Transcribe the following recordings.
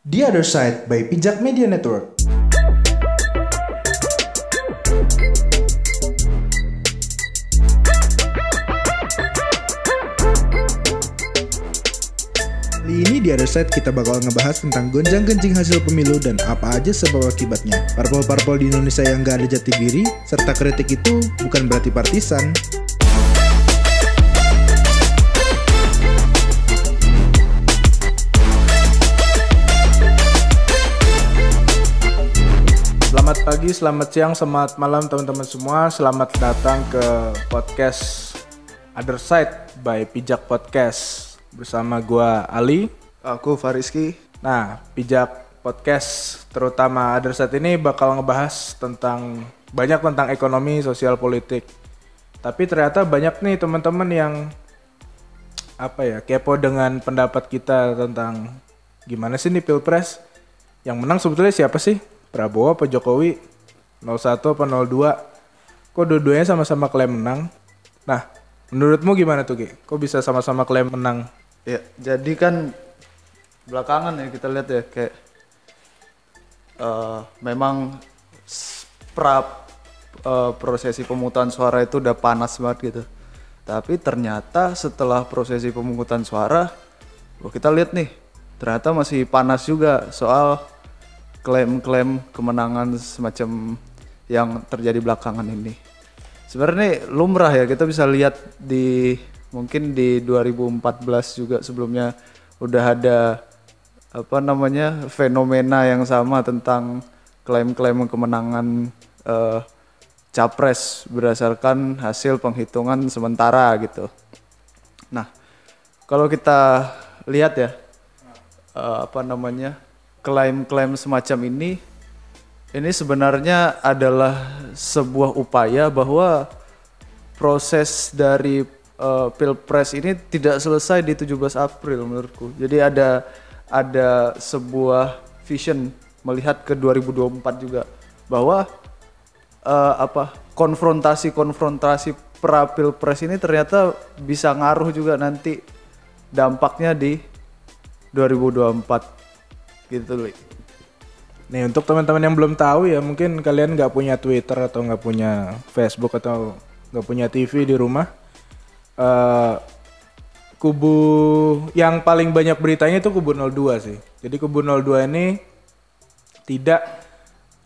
The Other Side by Pijak Media Network. Kali ini di Other Side kita bakal ngebahas tentang gonjang-ganjing hasil pemilu dan apa aja sebab akibatnya. Parpol-parpol di Indonesia yang gak ada jati diri, serta kritik itu bukan berarti partisan. Pagi, selamat siang, selamat malam teman-teman semua. Selamat datang ke podcast Other Side by Pijak Podcast bersama gua Ali. Aku Fariski. Nah, Pijak Podcast terutama Other Side ini bakal ngebahas tentang banyak tentang ekonomi, sosial, politik. Tapi ternyata banyak nih teman-teman yang apa ya kepo dengan pendapat kita tentang gimana sih nih pilpres yang menang sebetulnya siapa sih Prabowo apa Jokowi 01 apa 02 kok dua-duanya sama-sama klaim menang nah menurutmu gimana tuh Ki? kok bisa sama-sama klaim menang Ya, jadi kan belakangan ya kita lihat ya kayak eh, memang pra eh, prosesi pemungutan suara itu udah panas banget gitu. Tapi ternyata setelah prosesi pemungutan suara, wah kita lihat nih, ternyata masih panas juga soal klaim-klaim kemenangan semacam yang terjadi belakangan ini. Sebenarnya lumrah ya kita bisa lihat di mungkin di 2014 juga sebelumnya udah ada apa namanya fenomena yang sama tentang klaim-klaim kemenangan eh, capres berdasarkan hasil penghitungan sementara gitu. Nah, kalau kita lihat ya eh, apa namanya klaim-klaim semacam ini ini sebenarnya adalah sebuah upaya bahwa proses dari eh, pilpres ini tidak selesai di 17 April menurutku. Jadi ada ada sebuah vision melihat ke 2024 juga bahwa eh, apa konfrontasi-konfrontasi pra pilpres ini ternyata bisa ngaruh juga nanti dampaknya di 2024 gitu Li. Nih untuk teman-teman yang belum tahu ya mungkin kalian nggak punya Twitter atau nggak punya Facebook atau nggak punya TV di rumah eh kubu yang paling banyak beritanya itu kubu 02 sih jadi kubu 02 ini tidak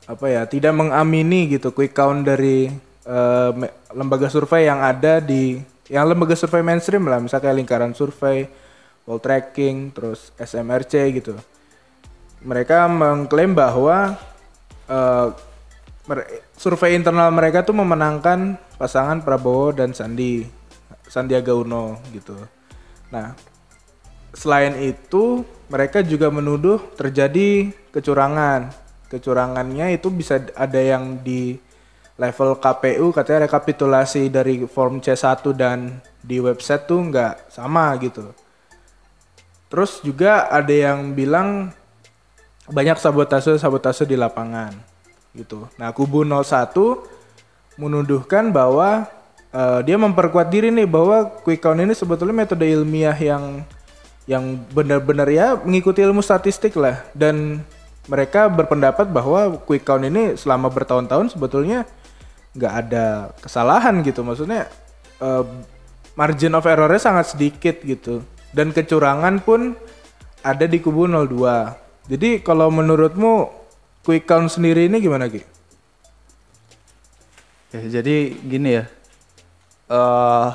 apa ya tidak mengamini gitu quick count dari me- lembaga survei yang ada di yang lembaga survei mainstream lah misalnya lingkaran survei, World Tracking, terus SMRC gitu. Mereka mengklaim bahwa mer- survei internal mereka tuh memenangkan pasangan Prabowo dan Sandi Sandiaga Uno gitu. Nah, selain itu mereka juga menuduh terjadi kecurangan. Kecurangannya itu bisa ada yang di level KPU katanya rekapitulasi dari form C1 dan di website tuh nggak sama gitu. Terus juga ada yang bilang banyak sabotase-sabotase di lapangan gitu. Nah, kubu 01 menuduhkan bahwa eh, dia memperkuat diri nih bahwa quick count ini sebetulnya metode ilmiah yang yang benar-benar ya mengikuti ilmu statistik lah. Dan mereka berpendapat bahwa quick count ini selama bertahun-tahun sebetulnya nggak ada kesalahan gitu. Maksudnya eh, margin of errornya sangat sedikit gitu. Dan kecurangan pun ada di kubu 02 jadi kalau menurutmu quick count sendiri ini gimana Ki? Ya, jadi gini ya, eh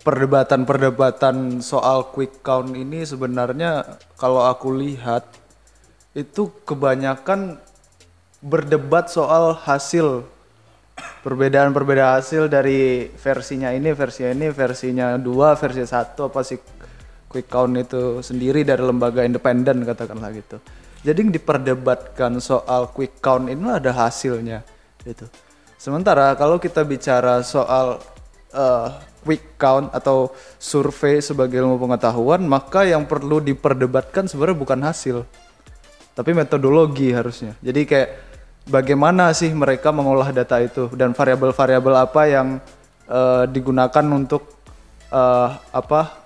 perdebatan-perdebatan soal quick count ini sebenarnya kalau aku lihat itu kebanyakan berdebat soal hasil perbedaan-perbedaan hasil dari versinya ini, versinya ini, versinya dua, versi satu apa sih quick count itu sendiri dari lembaga independen katakanlah gitu. Jadi yang diperdebatkan soal quick count ini ada hasilnya gitu. Sementara kalau kita bicara soal eh, quick count atau survei sebagai ilmu pengetahuan, maka yang perlu diperdebatkan sebenarnya bukan hasil, tapi metodologi harusnya. Jadi kayak bagaimana sih mereka mengolah data itu dan variabel-variabel apa yang eh, digunakan untuk eh, apa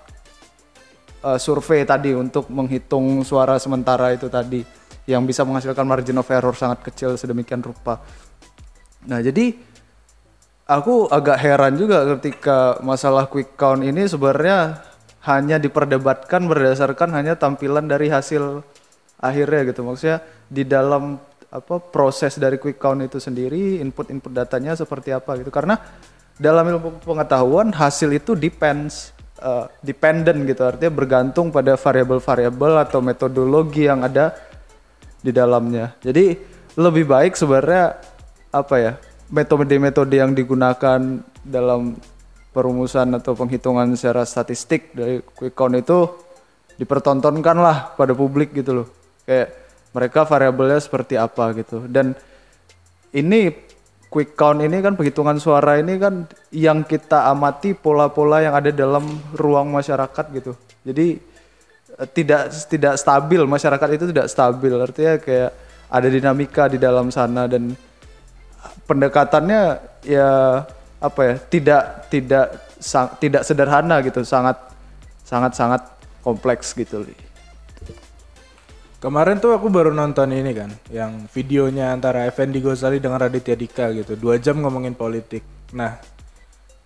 uh, survei tadi untuk menghitung suara sementara itu tadi yang bisa menghasilkan margin of error sangat kecil sedemikian rupa. Nah, jadi aku agak heran juga ketika masalah quick count ini sebenarnya hanya diperdebatkan berdasarkan hanya tampilan dari hasil akhirnya gitu. Maksudnya di dalam apa proses dari quick count itu sendiri, input-input datanya seperti apa gitu. Karena dalam ilmu pengetahuan hasil itu depends uh, dependent gitu. Artinya bergantung pada variabel-variabel atau metodologi yang ada di dalamnya. Jadi lebih baik sebenarnya apa ya metode-metode yang digunakan dalam perumusan atau penghitungan secara statistik dari quick count itu dipertontonkan lah pada publik gitu loh. Kayak mereka variabelnya seperti apa gitu. Dan ini quick count ini kan penghitungan suara ini kan yang kita amati pola-pola yang ada dalam ruang masyarakat gitu. Jadi Eh, tidak tidak stabil masyarakat itu tidak stabil artinya kayak ada dinamika di dalam sana dan pendekatannya ya apa ya tidak tidak sang, tidak sederhana gitu sangat sangat sangat kompleks gitu kemarin tuh aku baru nonton ini kan yang videonya antara Effendi Gozali dengan Raditya Dika gitu dua jam ngomongin politik nah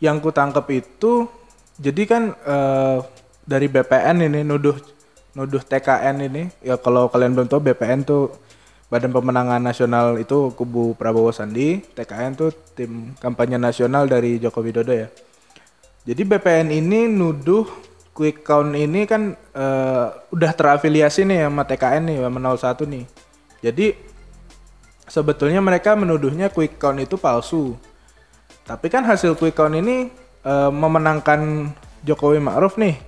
yang ku tangkap itu jadi kan uh, dari BPN ini nuduh nuduh TKN ini ya kalau kalian belum tahu BPN tuh Badan Pemenangan Nasional itu kubu Prabowo Sandi, TKN tuh tim kampanye nasional dari Joko Widodo ya. Jadi BPN ini nuduh quick count ini kan uh, udah terafiliasi nih sama TKN nih sama 01 nih. Jadi sebetulnya mereka menuduhnya quick count itu palsu. Tapi kan hasil quick count ini uh, memenangkan Jokowi Ma'ruf nih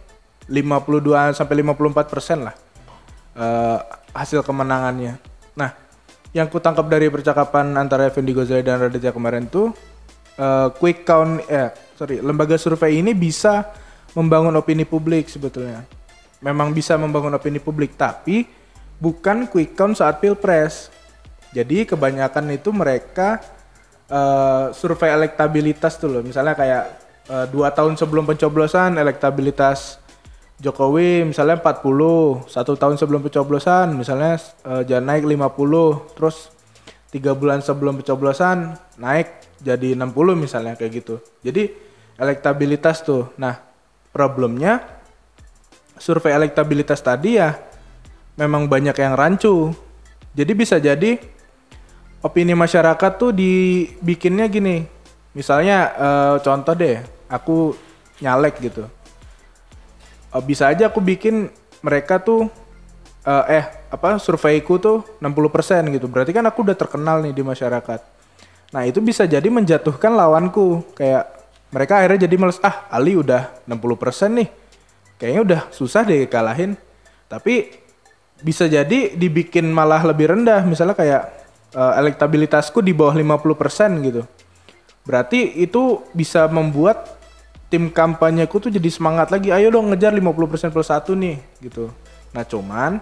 52 sampai 54 persen lah uh, hasil kemenangannya. Nah, yang ku tangkap dari percakapan antara Effendi Gozali dan Raditya kemarin tuh uh, quick count eh sorry lembaga survei ini bisa membangun opini publik sebetulnya. Memang bisa membangun opini publik tapi bukan quick count saat pilpres. Jadi kebanyakan itu mereka uh, survei elektabilitas tuh loh. Misalnya kayak uh, dua tahun sebelum pencoblosan elektabilitas Jokowi misalnya 40 satu tahun sebelum pencoblosan misalnya uh, jangan naik 50 terus tiga bulan sebelum pencoblosan naik jadi 60 misalnya kayak gitu jadi elektabilitas tuh nah problemnya survei elektabilitas tadi ya memang banyak yang rancu jadi bisa jadi opini masyarakat tuh dibikinnya gini misalnya uh, contoh deh aku nyalek gitu uh, bisa aja aku bikin mereka tuh uh, eh apa surveiku tuh 60% gitu. Berarti kan aku udah terkenal nih di masyarakat. Nah, itu bisa jadi menjatuhkan lawanku. Kayak mereka akhirnya jadi males, ah Ali udah 60% nih. Kayaknya udah susah deh kalahin. Tapi bisa jadi dibikin malah lebih rendah. Misalnya kayak uh, elektabilitasku di bawah 50% gitu. Berarti itu bisa membuat tim kampanyeku tuh jadi semangat lagi ayo dong ngejar 50% plus satu nih gitu nah cuman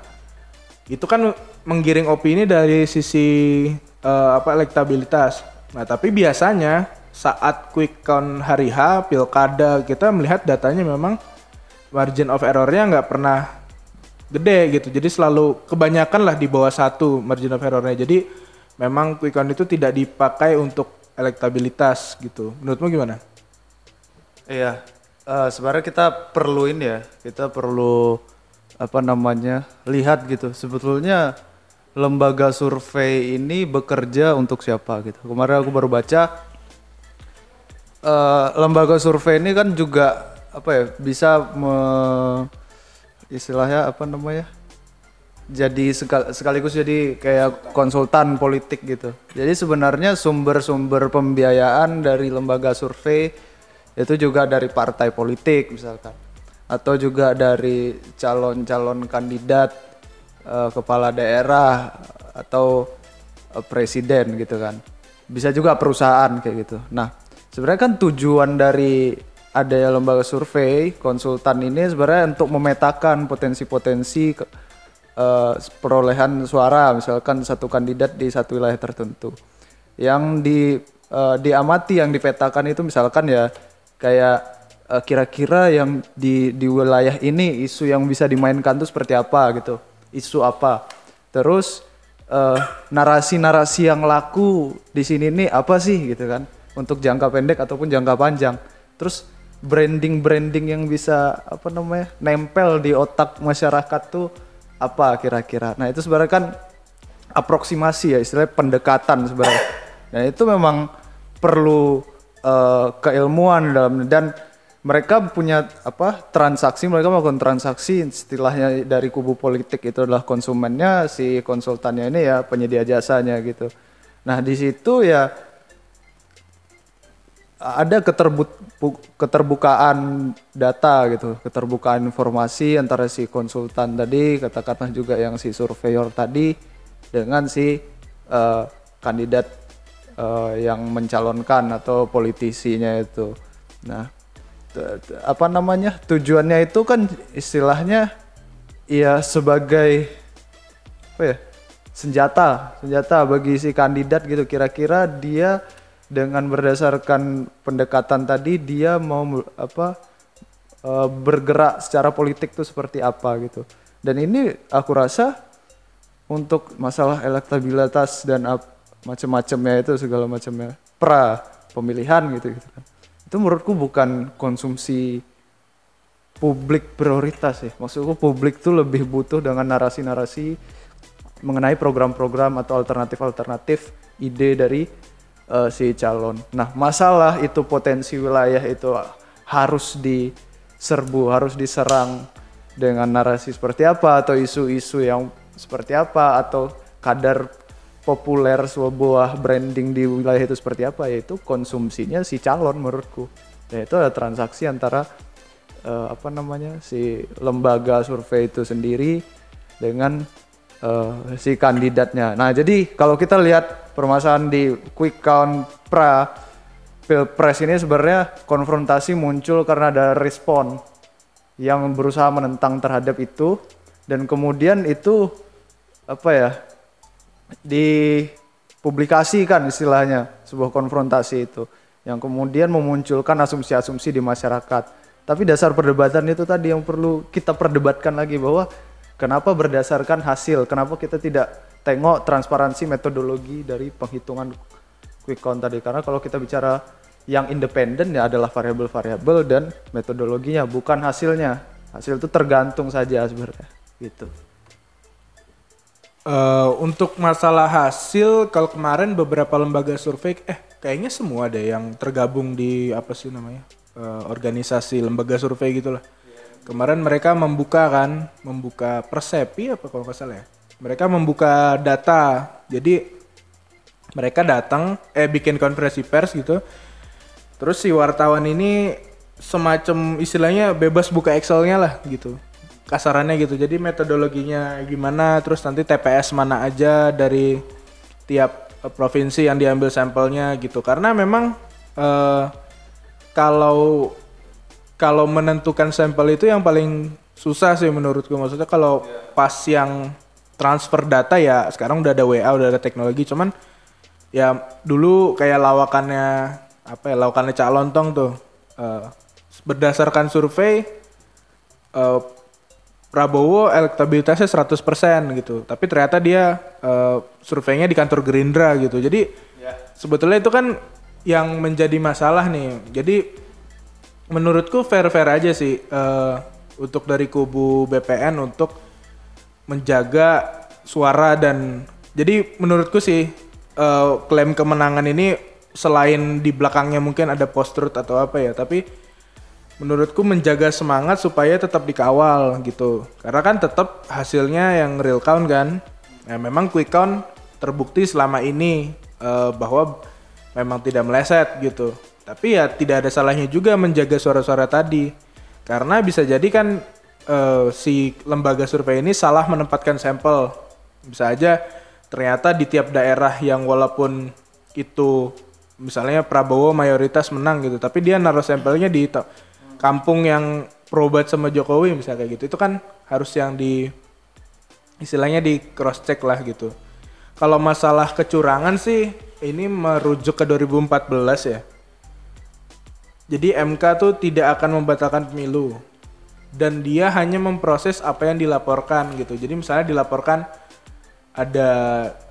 itu kan menggiring opini dari sisi uh, apa elektabilitas nah tapi biasanya saat quick count hari H pilkada kita melihat datanya memang margin of errornya nggak pernah gede gitu jadi selalu kebanyakan lah di bawah satu margin of errornya jadi memang quick count itu tidak dipakai untuk elektabilitas gitu menurutmu gimana? Iya, uh, sebenarnya kita perlu ini ya, kita perlu apa namanya lihat gitu. Sebetulnya lembaga survei ini bekerja untuk siapa gitu. Kemarin aku baru baca uh, lembaga survei ini kan juga apa ya bisa me, istilahnya apa namanya jadi sekaligus jadi kayak konsultan politik gitu. Jadi sebenarnya sumber-sumber pembiayaan dari lembaga survei itu juga dari partai politik misalkan atau juga dari calon-calon kandidat uh, kepala daerah atau uh, presiden gitu kan bisa juga perusahaan kayak gitu nah sebenarnya kan tujuan dari ada lembaga survei konsultan ini sebenarnya untuk memetakan potensi-potensi uh, perolehan suara misalkan satu kandidat di satu wilayah tertentu. Yang di uh, diamati yang dipetakan itu misalkan ya kayak eh, kira-kira yang di di wilayah ini isu yang bisa dimainkan tuh seperti apa gitu isu apa. Terus narasi-narasi yang laku di sini nih apa sih gitu kan untuk jangka pendek ataupun jangka panjang. Terus branding-branding yang bisa apa namanya nempel di otak masyarakat tuh apa kira-kira? Nah itu sebenarnya kan aproksimasi ya istilahnya pendekatan sebenarnya. Dan itu memang perlu eh, keilmuan dalam dan mereka punya apa transaksi mereka melakukan transaksi istilahnya dari kubu politik itu adalah konsumennya si konsultannya ini ya penyedia jasanya gitu. Nah di situ ya ada keterbukaan data gitu, keterbukaan informasi antara si konsultan tadi, katakanlah juga yang si surveyor tadi dengan si eh, kandidat eh, yang mencalonkan atau politisinya itu. Nah, apa namanya? Tujuannya itu kan istilahnya ya sebagai apa ya? senjata, senjata bagi si kandidat gitu. Kira-kira dia dengan berdasarkan pendekatan tadi dia mau apa eh, bergerak secara politik tuh seperti apa gitu. Dan ini aku rasa untuk masalah elektabilitas dan macam-macamnya itu segala macamnya pra pemilihan gitu gitu kan. Itu menurutku bukan konsumsi publik prioritas ya. Maksudku publik tuh lebih butuh dengan narasi-narasi mengenai program-program atau alternatif-alternatif ide dari eh, si calon. Nah, masalah itu potensi wilayah itu harus diserbu, harus diserang dengan narasi seperti apa atau isu-isu yang seperti apa atau kadar populer sebuah branding di wilayah itu seperti apa yaitu konsumsinya si calon menurutku. Dan itu ada transaksi antara eh, apa namanya si lembaga survei itu sendiri dengan eh, si kandidatnya. Nah jadi kalau kita lihat permasalahan di quick count pra pilpres ini sebenarnya konfrontasi muncul karena ada respon yang berusaha menentang terhadap itu dan kemudian itu apa ya dipublikasikan istilahnya sebuah konfrontasi itu yang kemudian memunculkan asumsi-asumsi di masyarakat. Tapi dasar perdebatan itu tadi yang perlu kita perdebatkan lagi bahwa kenapa berdasarkan hasil, kenapa kita tidak tengok transparansi metodologi dari penghitungan quick count tadi karena kalau kita bicara yang independen ya adalah variabel-variabel dan metodologinya bukan hasilnya. Hasil itu tergantung saja sebenarnya gitu. Eh, untuk masalah hasil, kalau kemarin beberapa lembaga survei, eh kayaknya semua deh yang tergabung di apa sih namanya Eh, organisasi lembaga survei gitulah. Kemarin mereka membuka kan, membuka persepi apa kalau nggak salah ya. Mereka membuka data, jadi mereka datang, eh bikin konferensi pers gitu. Terus si wartawan ini semacam istilahnya bebas buka Excelnya lah gitu kasarannya gitu jadi metodologinya gimana terus nanti TPS mana aja dari tiap eh, provinsi yang diambil sampelnya gitu karena memang eh, kalau kalau menentukan sampel itu yang paling susah sih menurutku maksudnya kalau pas yang transfer data ya sekarang udah ada WA udah ada teknologi cuman ya dulu kayak lawakannya apa ya lawakannya Cak Lontong tuh eh, berdasarkan survei eh, Prabowo elektabilitasnya 100% gitu. Tapi ternyata dia eh, surveinya di kantor Gerindra gitu. Jadi sebetulnya itu kan yang menjadi masalah nih. Jadi menurutku fair-fair aja sih eh, untuk dari kubu BPN untuk menjaga suara dan jadi menurutku sih eh, klaim kemenangan ini selain di belakangnya mungkin ada post truth atau apa ya, tapi menurutku menjaga semangat supaya tetap dikawal gitu. Karena kan tetap hasilnya yang real count kan. Nah, memang quick count terbukti selama ini eh, bahwa memang tidak meleset gitu. Tapi ya tidak ada salahnya juga menjaga suara-suara tadi. Karena bisa jadi kan eh, si lembaga survei ini salah menempatkan sampel. Bisa aja ternyata di tiap daerah yang walaupun itu misalnya Prabowo mayoritas menang gitu, tapi dia naruh sampelnya di kampung yang probat sama Jokowi misalnya kayak gitu. Itu kan harus yang di istilahnya di cross check lah gitu. Kalau masalah kecurangan sih ini merujuk ke 2014 ya. Jadi MK tuh tidak akan membatalkan pemilu dan dia hanya memproses apa yang dilaporkan gitu. Jadi misalnya dilaporkan ada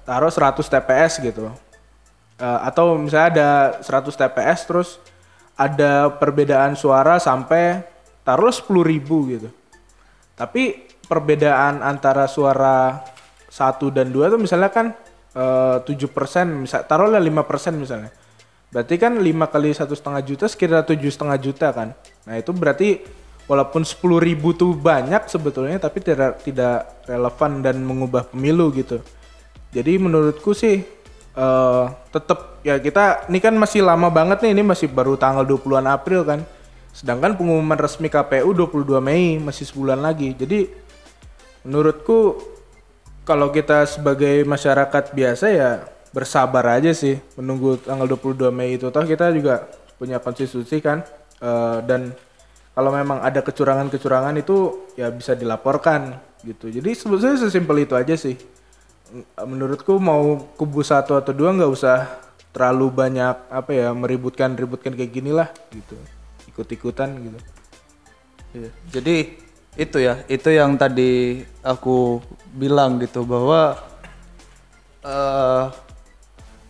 taruh 100 TPS gitu. Uh, atau misalnya ada 100 TPS terus ada perbedaan suara sampai taruh 10 ribu gitu. Tapi perbedaan antara suara satu dan dua tuh misalnya kan eh, tujuh persen, misal taruhlah lima persen misalnya. Berarti kan 5 kali satu setengah juta sekitar tujuh setengah juta kan. Nah itu berarti walaupun sepuluh ribu tuh banyak sebetulnya tapi tidak tidak relevan dan mengubah pemilu gitu. Jadi menurutku sih uh, tetap ya kita ini kan masih lama banget nih ini masih baru tanggal 20-an April kan. Sedangkan pengumuman resmi KPU 22 Mei masih sebulan lagi. Jadi menurutku kalau kita sebagai masyarakat biasa ya bersabar aja sih menunggu tanggal 22 Mei itu. Toh kita juga punya konstitusi kan uh, dan kalau memang ada kecurangan-kecurangan itu ya bisa dilaporkan gitu. Jadi sebetulnya sesimpel itu aja sih. Menurutku mau kubu satu atau dua nggak usah terlalu banyak apa ya meributkan ributkan kayak gini lah gitu. Ikut-ikutan gitu. Iya. jadi itu ya itu yang tadi aku bilang gitu bahwa uh,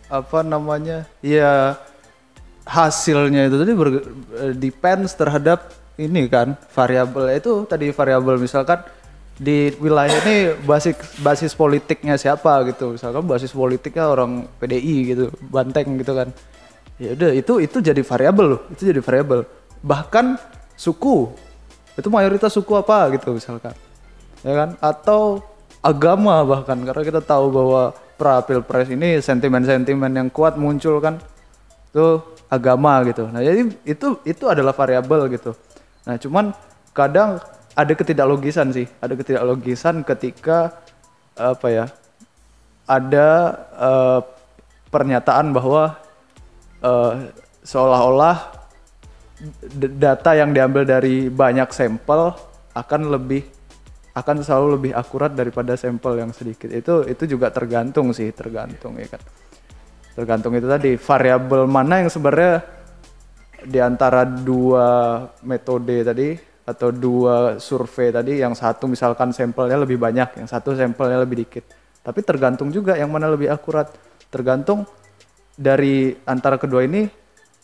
apa namanya ya hasilnya itu tadi ber, depends terhadap ini kan variabel. Itu tadi variabel misalkan di wilayah ini basis basis politiknya siapa gitu. Misalkan basis politiknya orang PDI gitu banteng gitu kan. Ya udah itu itu jadi variabel loh itu jadi variabel. Bahkan suku itu mayoritas suku apa gitu misalkan. Ya kan? Atau agama bahkan karena kita tahu bahwa pra pilpres ini sentimen-sentimen yang kuat muncul kan itu agama gitu. Nah jadi itu itu adalah variabel gitu. Nah cuman kadang ada ketidaklogisan sih, ada ketidaklogisan ketika apa ya ada uh, pernyataan bahwa uh, seolah-olah data yang diambil dari banyak sampel akan lebih akan selalu lebih akurat daripada sampel yang sedikit. Itu itu juga tergantung sih, tergantung ya kan. Tergantung itu tadi variabel mana yang sebenarnya di antara dua metode tadi atau dua survei tadi yang satu misalkan sampelnya lebih banyak, yang satu sampelnya lebih dikit. Tapi tergantung juga yang mana lebih akurat. Tergantung dari antara kedua ini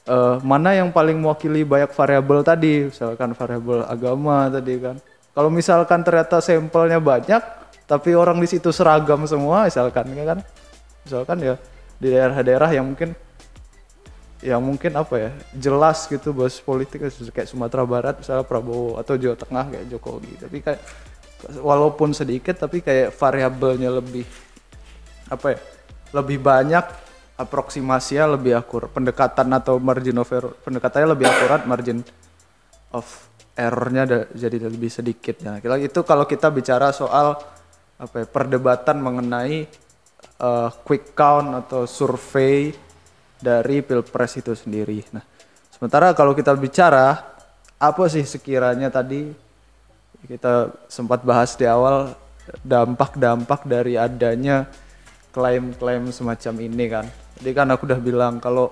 uh, mana yang paling mewakili banyak variabel tadi, misalkan variabel agama tadi kan kalau misalkan ternyata sampelnya banyak, tapi orang di situ seragam semua, misalkan ya kan, misalkan ya di daerah-daerah yang mungkin yang mungkin apa ya jelas gitu bahas politik kayak Sumatera Barat misalnya Prabowo atau Jawa Tengah kayak Jokowi. Tapi kayak walaupun sedikit tapi kayak variabelnya lebih apa ya lebih banyak aproksimasinya lebih akurat pendekatan atau margin of error pendekatannya lebih akurat margin of errornya jadi lebih sedikit ya. Itu kalau kita bicara soal apa ya, perdebatan mengenai uh, quick count atau survei dari pilpres itu sendiri. Nah, sementara kalau kita bicara apa sih sekiranya tadi kita sempat bahas di awal dampak-dampak dari adanya klaim-klaim semacam ini kan. Jadi kan aku udah bilang kalau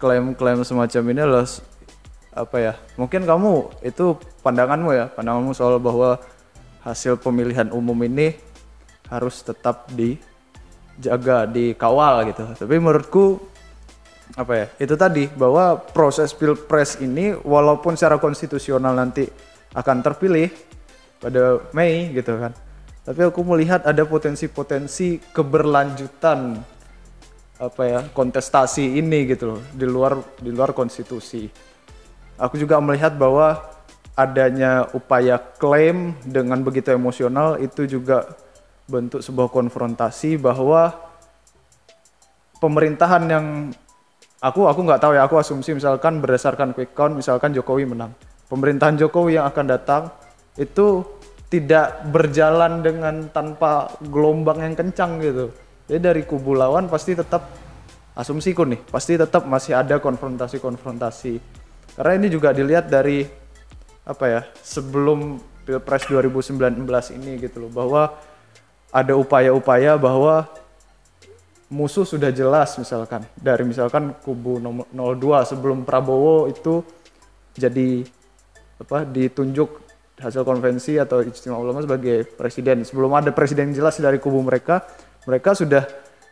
klaim-klaim semacam ini adalah apa ya mungkin kamu itu pandanganmu ya pandanganmu soal bahwa hasil pemilihan umum ini harus tetap dijaga dikawal gitu. Tapi menurutku apa ya itu tadi bahwa proses pilpres ini walaupun secara konstitusional nanti akan terpilih pada Mei gitu kan tapi aku melihat ada potensi-potensi keberlanjutan apa ya kontestasi ini gitu loh di luar di luar konstitusi Aku juga melihat bahwa adanya upaya klaim dengan begitu emosional itu juga bentuk sebuah konfrontasi bahwa pemerintahan yang aku aku nggak tahu ya aku asumsi misalkan berdasarkan quick count misalkan Jokowi menang. Pemerintahan Jokowi yang akan datang itu tidak berjalan dengan tanpa gelombang yang kencang gitu. Jadi dari kubu lawan pasti tetap asumsiku nih pasti tetap masih ada konfrontasi-konfrontasi karena ini juga dilihat dari apa ya sebelum pilpres 2019 ini gitu loh bahwa ada upaya-upaya bahwa musuh sudah jelas misalkan dari misalkan kubu nomor 02 sebelum Prabowo itu jadi apa ditunjuk hasil konvensi atau istimewa ulama sebagai presiden. Sebelum ada presiden jelas dari kubu mereka, mereka sudah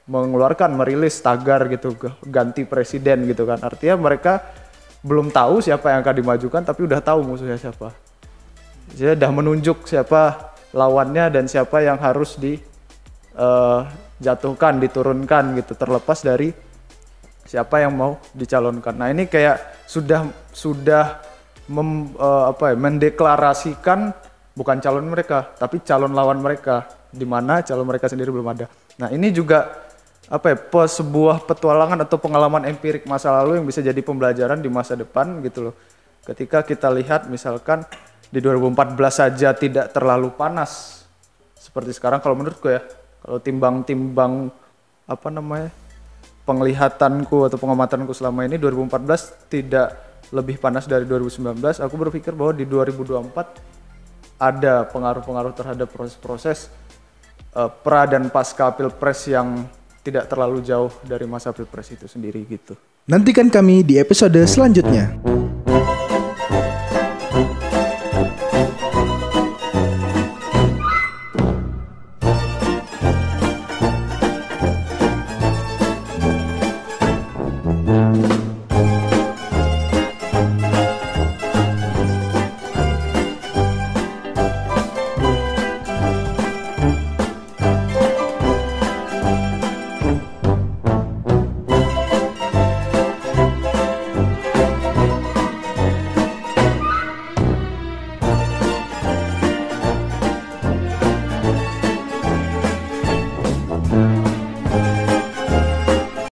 mengeluarkan merilis tagar gitu ganti presiden gitu kan. Artinya mereka belum tahu siapa yang akan dimajukan tapi udah tahu musuhnya siapa. Jadi udah menunjuk siapa lawannya dan siapa yang harus dijatuhkan, uh, diturunkan gitu terlepas dari siapa yang mau dicalonkan. Nah, ini kayak sudah sudah mem, uh, apa ya, mendeklarasikan bukan calon mereka, tapi calon lawan mereka, di mana calon mereka sendiri belum ada. Nah ini juga apa ya, sebuah petualangan atau pengalaman empirik masa lalu yang bisa jadi pembelajaran di masa depan gitu loh. Ketika kita lihat misalkan di 2014 saja tidak terlalu panas seperti sekarang kalau menurutku ya, kalau timbang-timbang apa namanya penglihatanku atau pengamatanku selama ini 2014 tidak lebih panas dari 2019, aku berpikir bahwa di 2024 ada pengaruh-pengaruh terhadap proses-proses uh, pra dan pasca pilpres yang tidak terlalu jauh dari masa pilpres itu sendiri gitu. Nantikan kami di episode selanjutnya.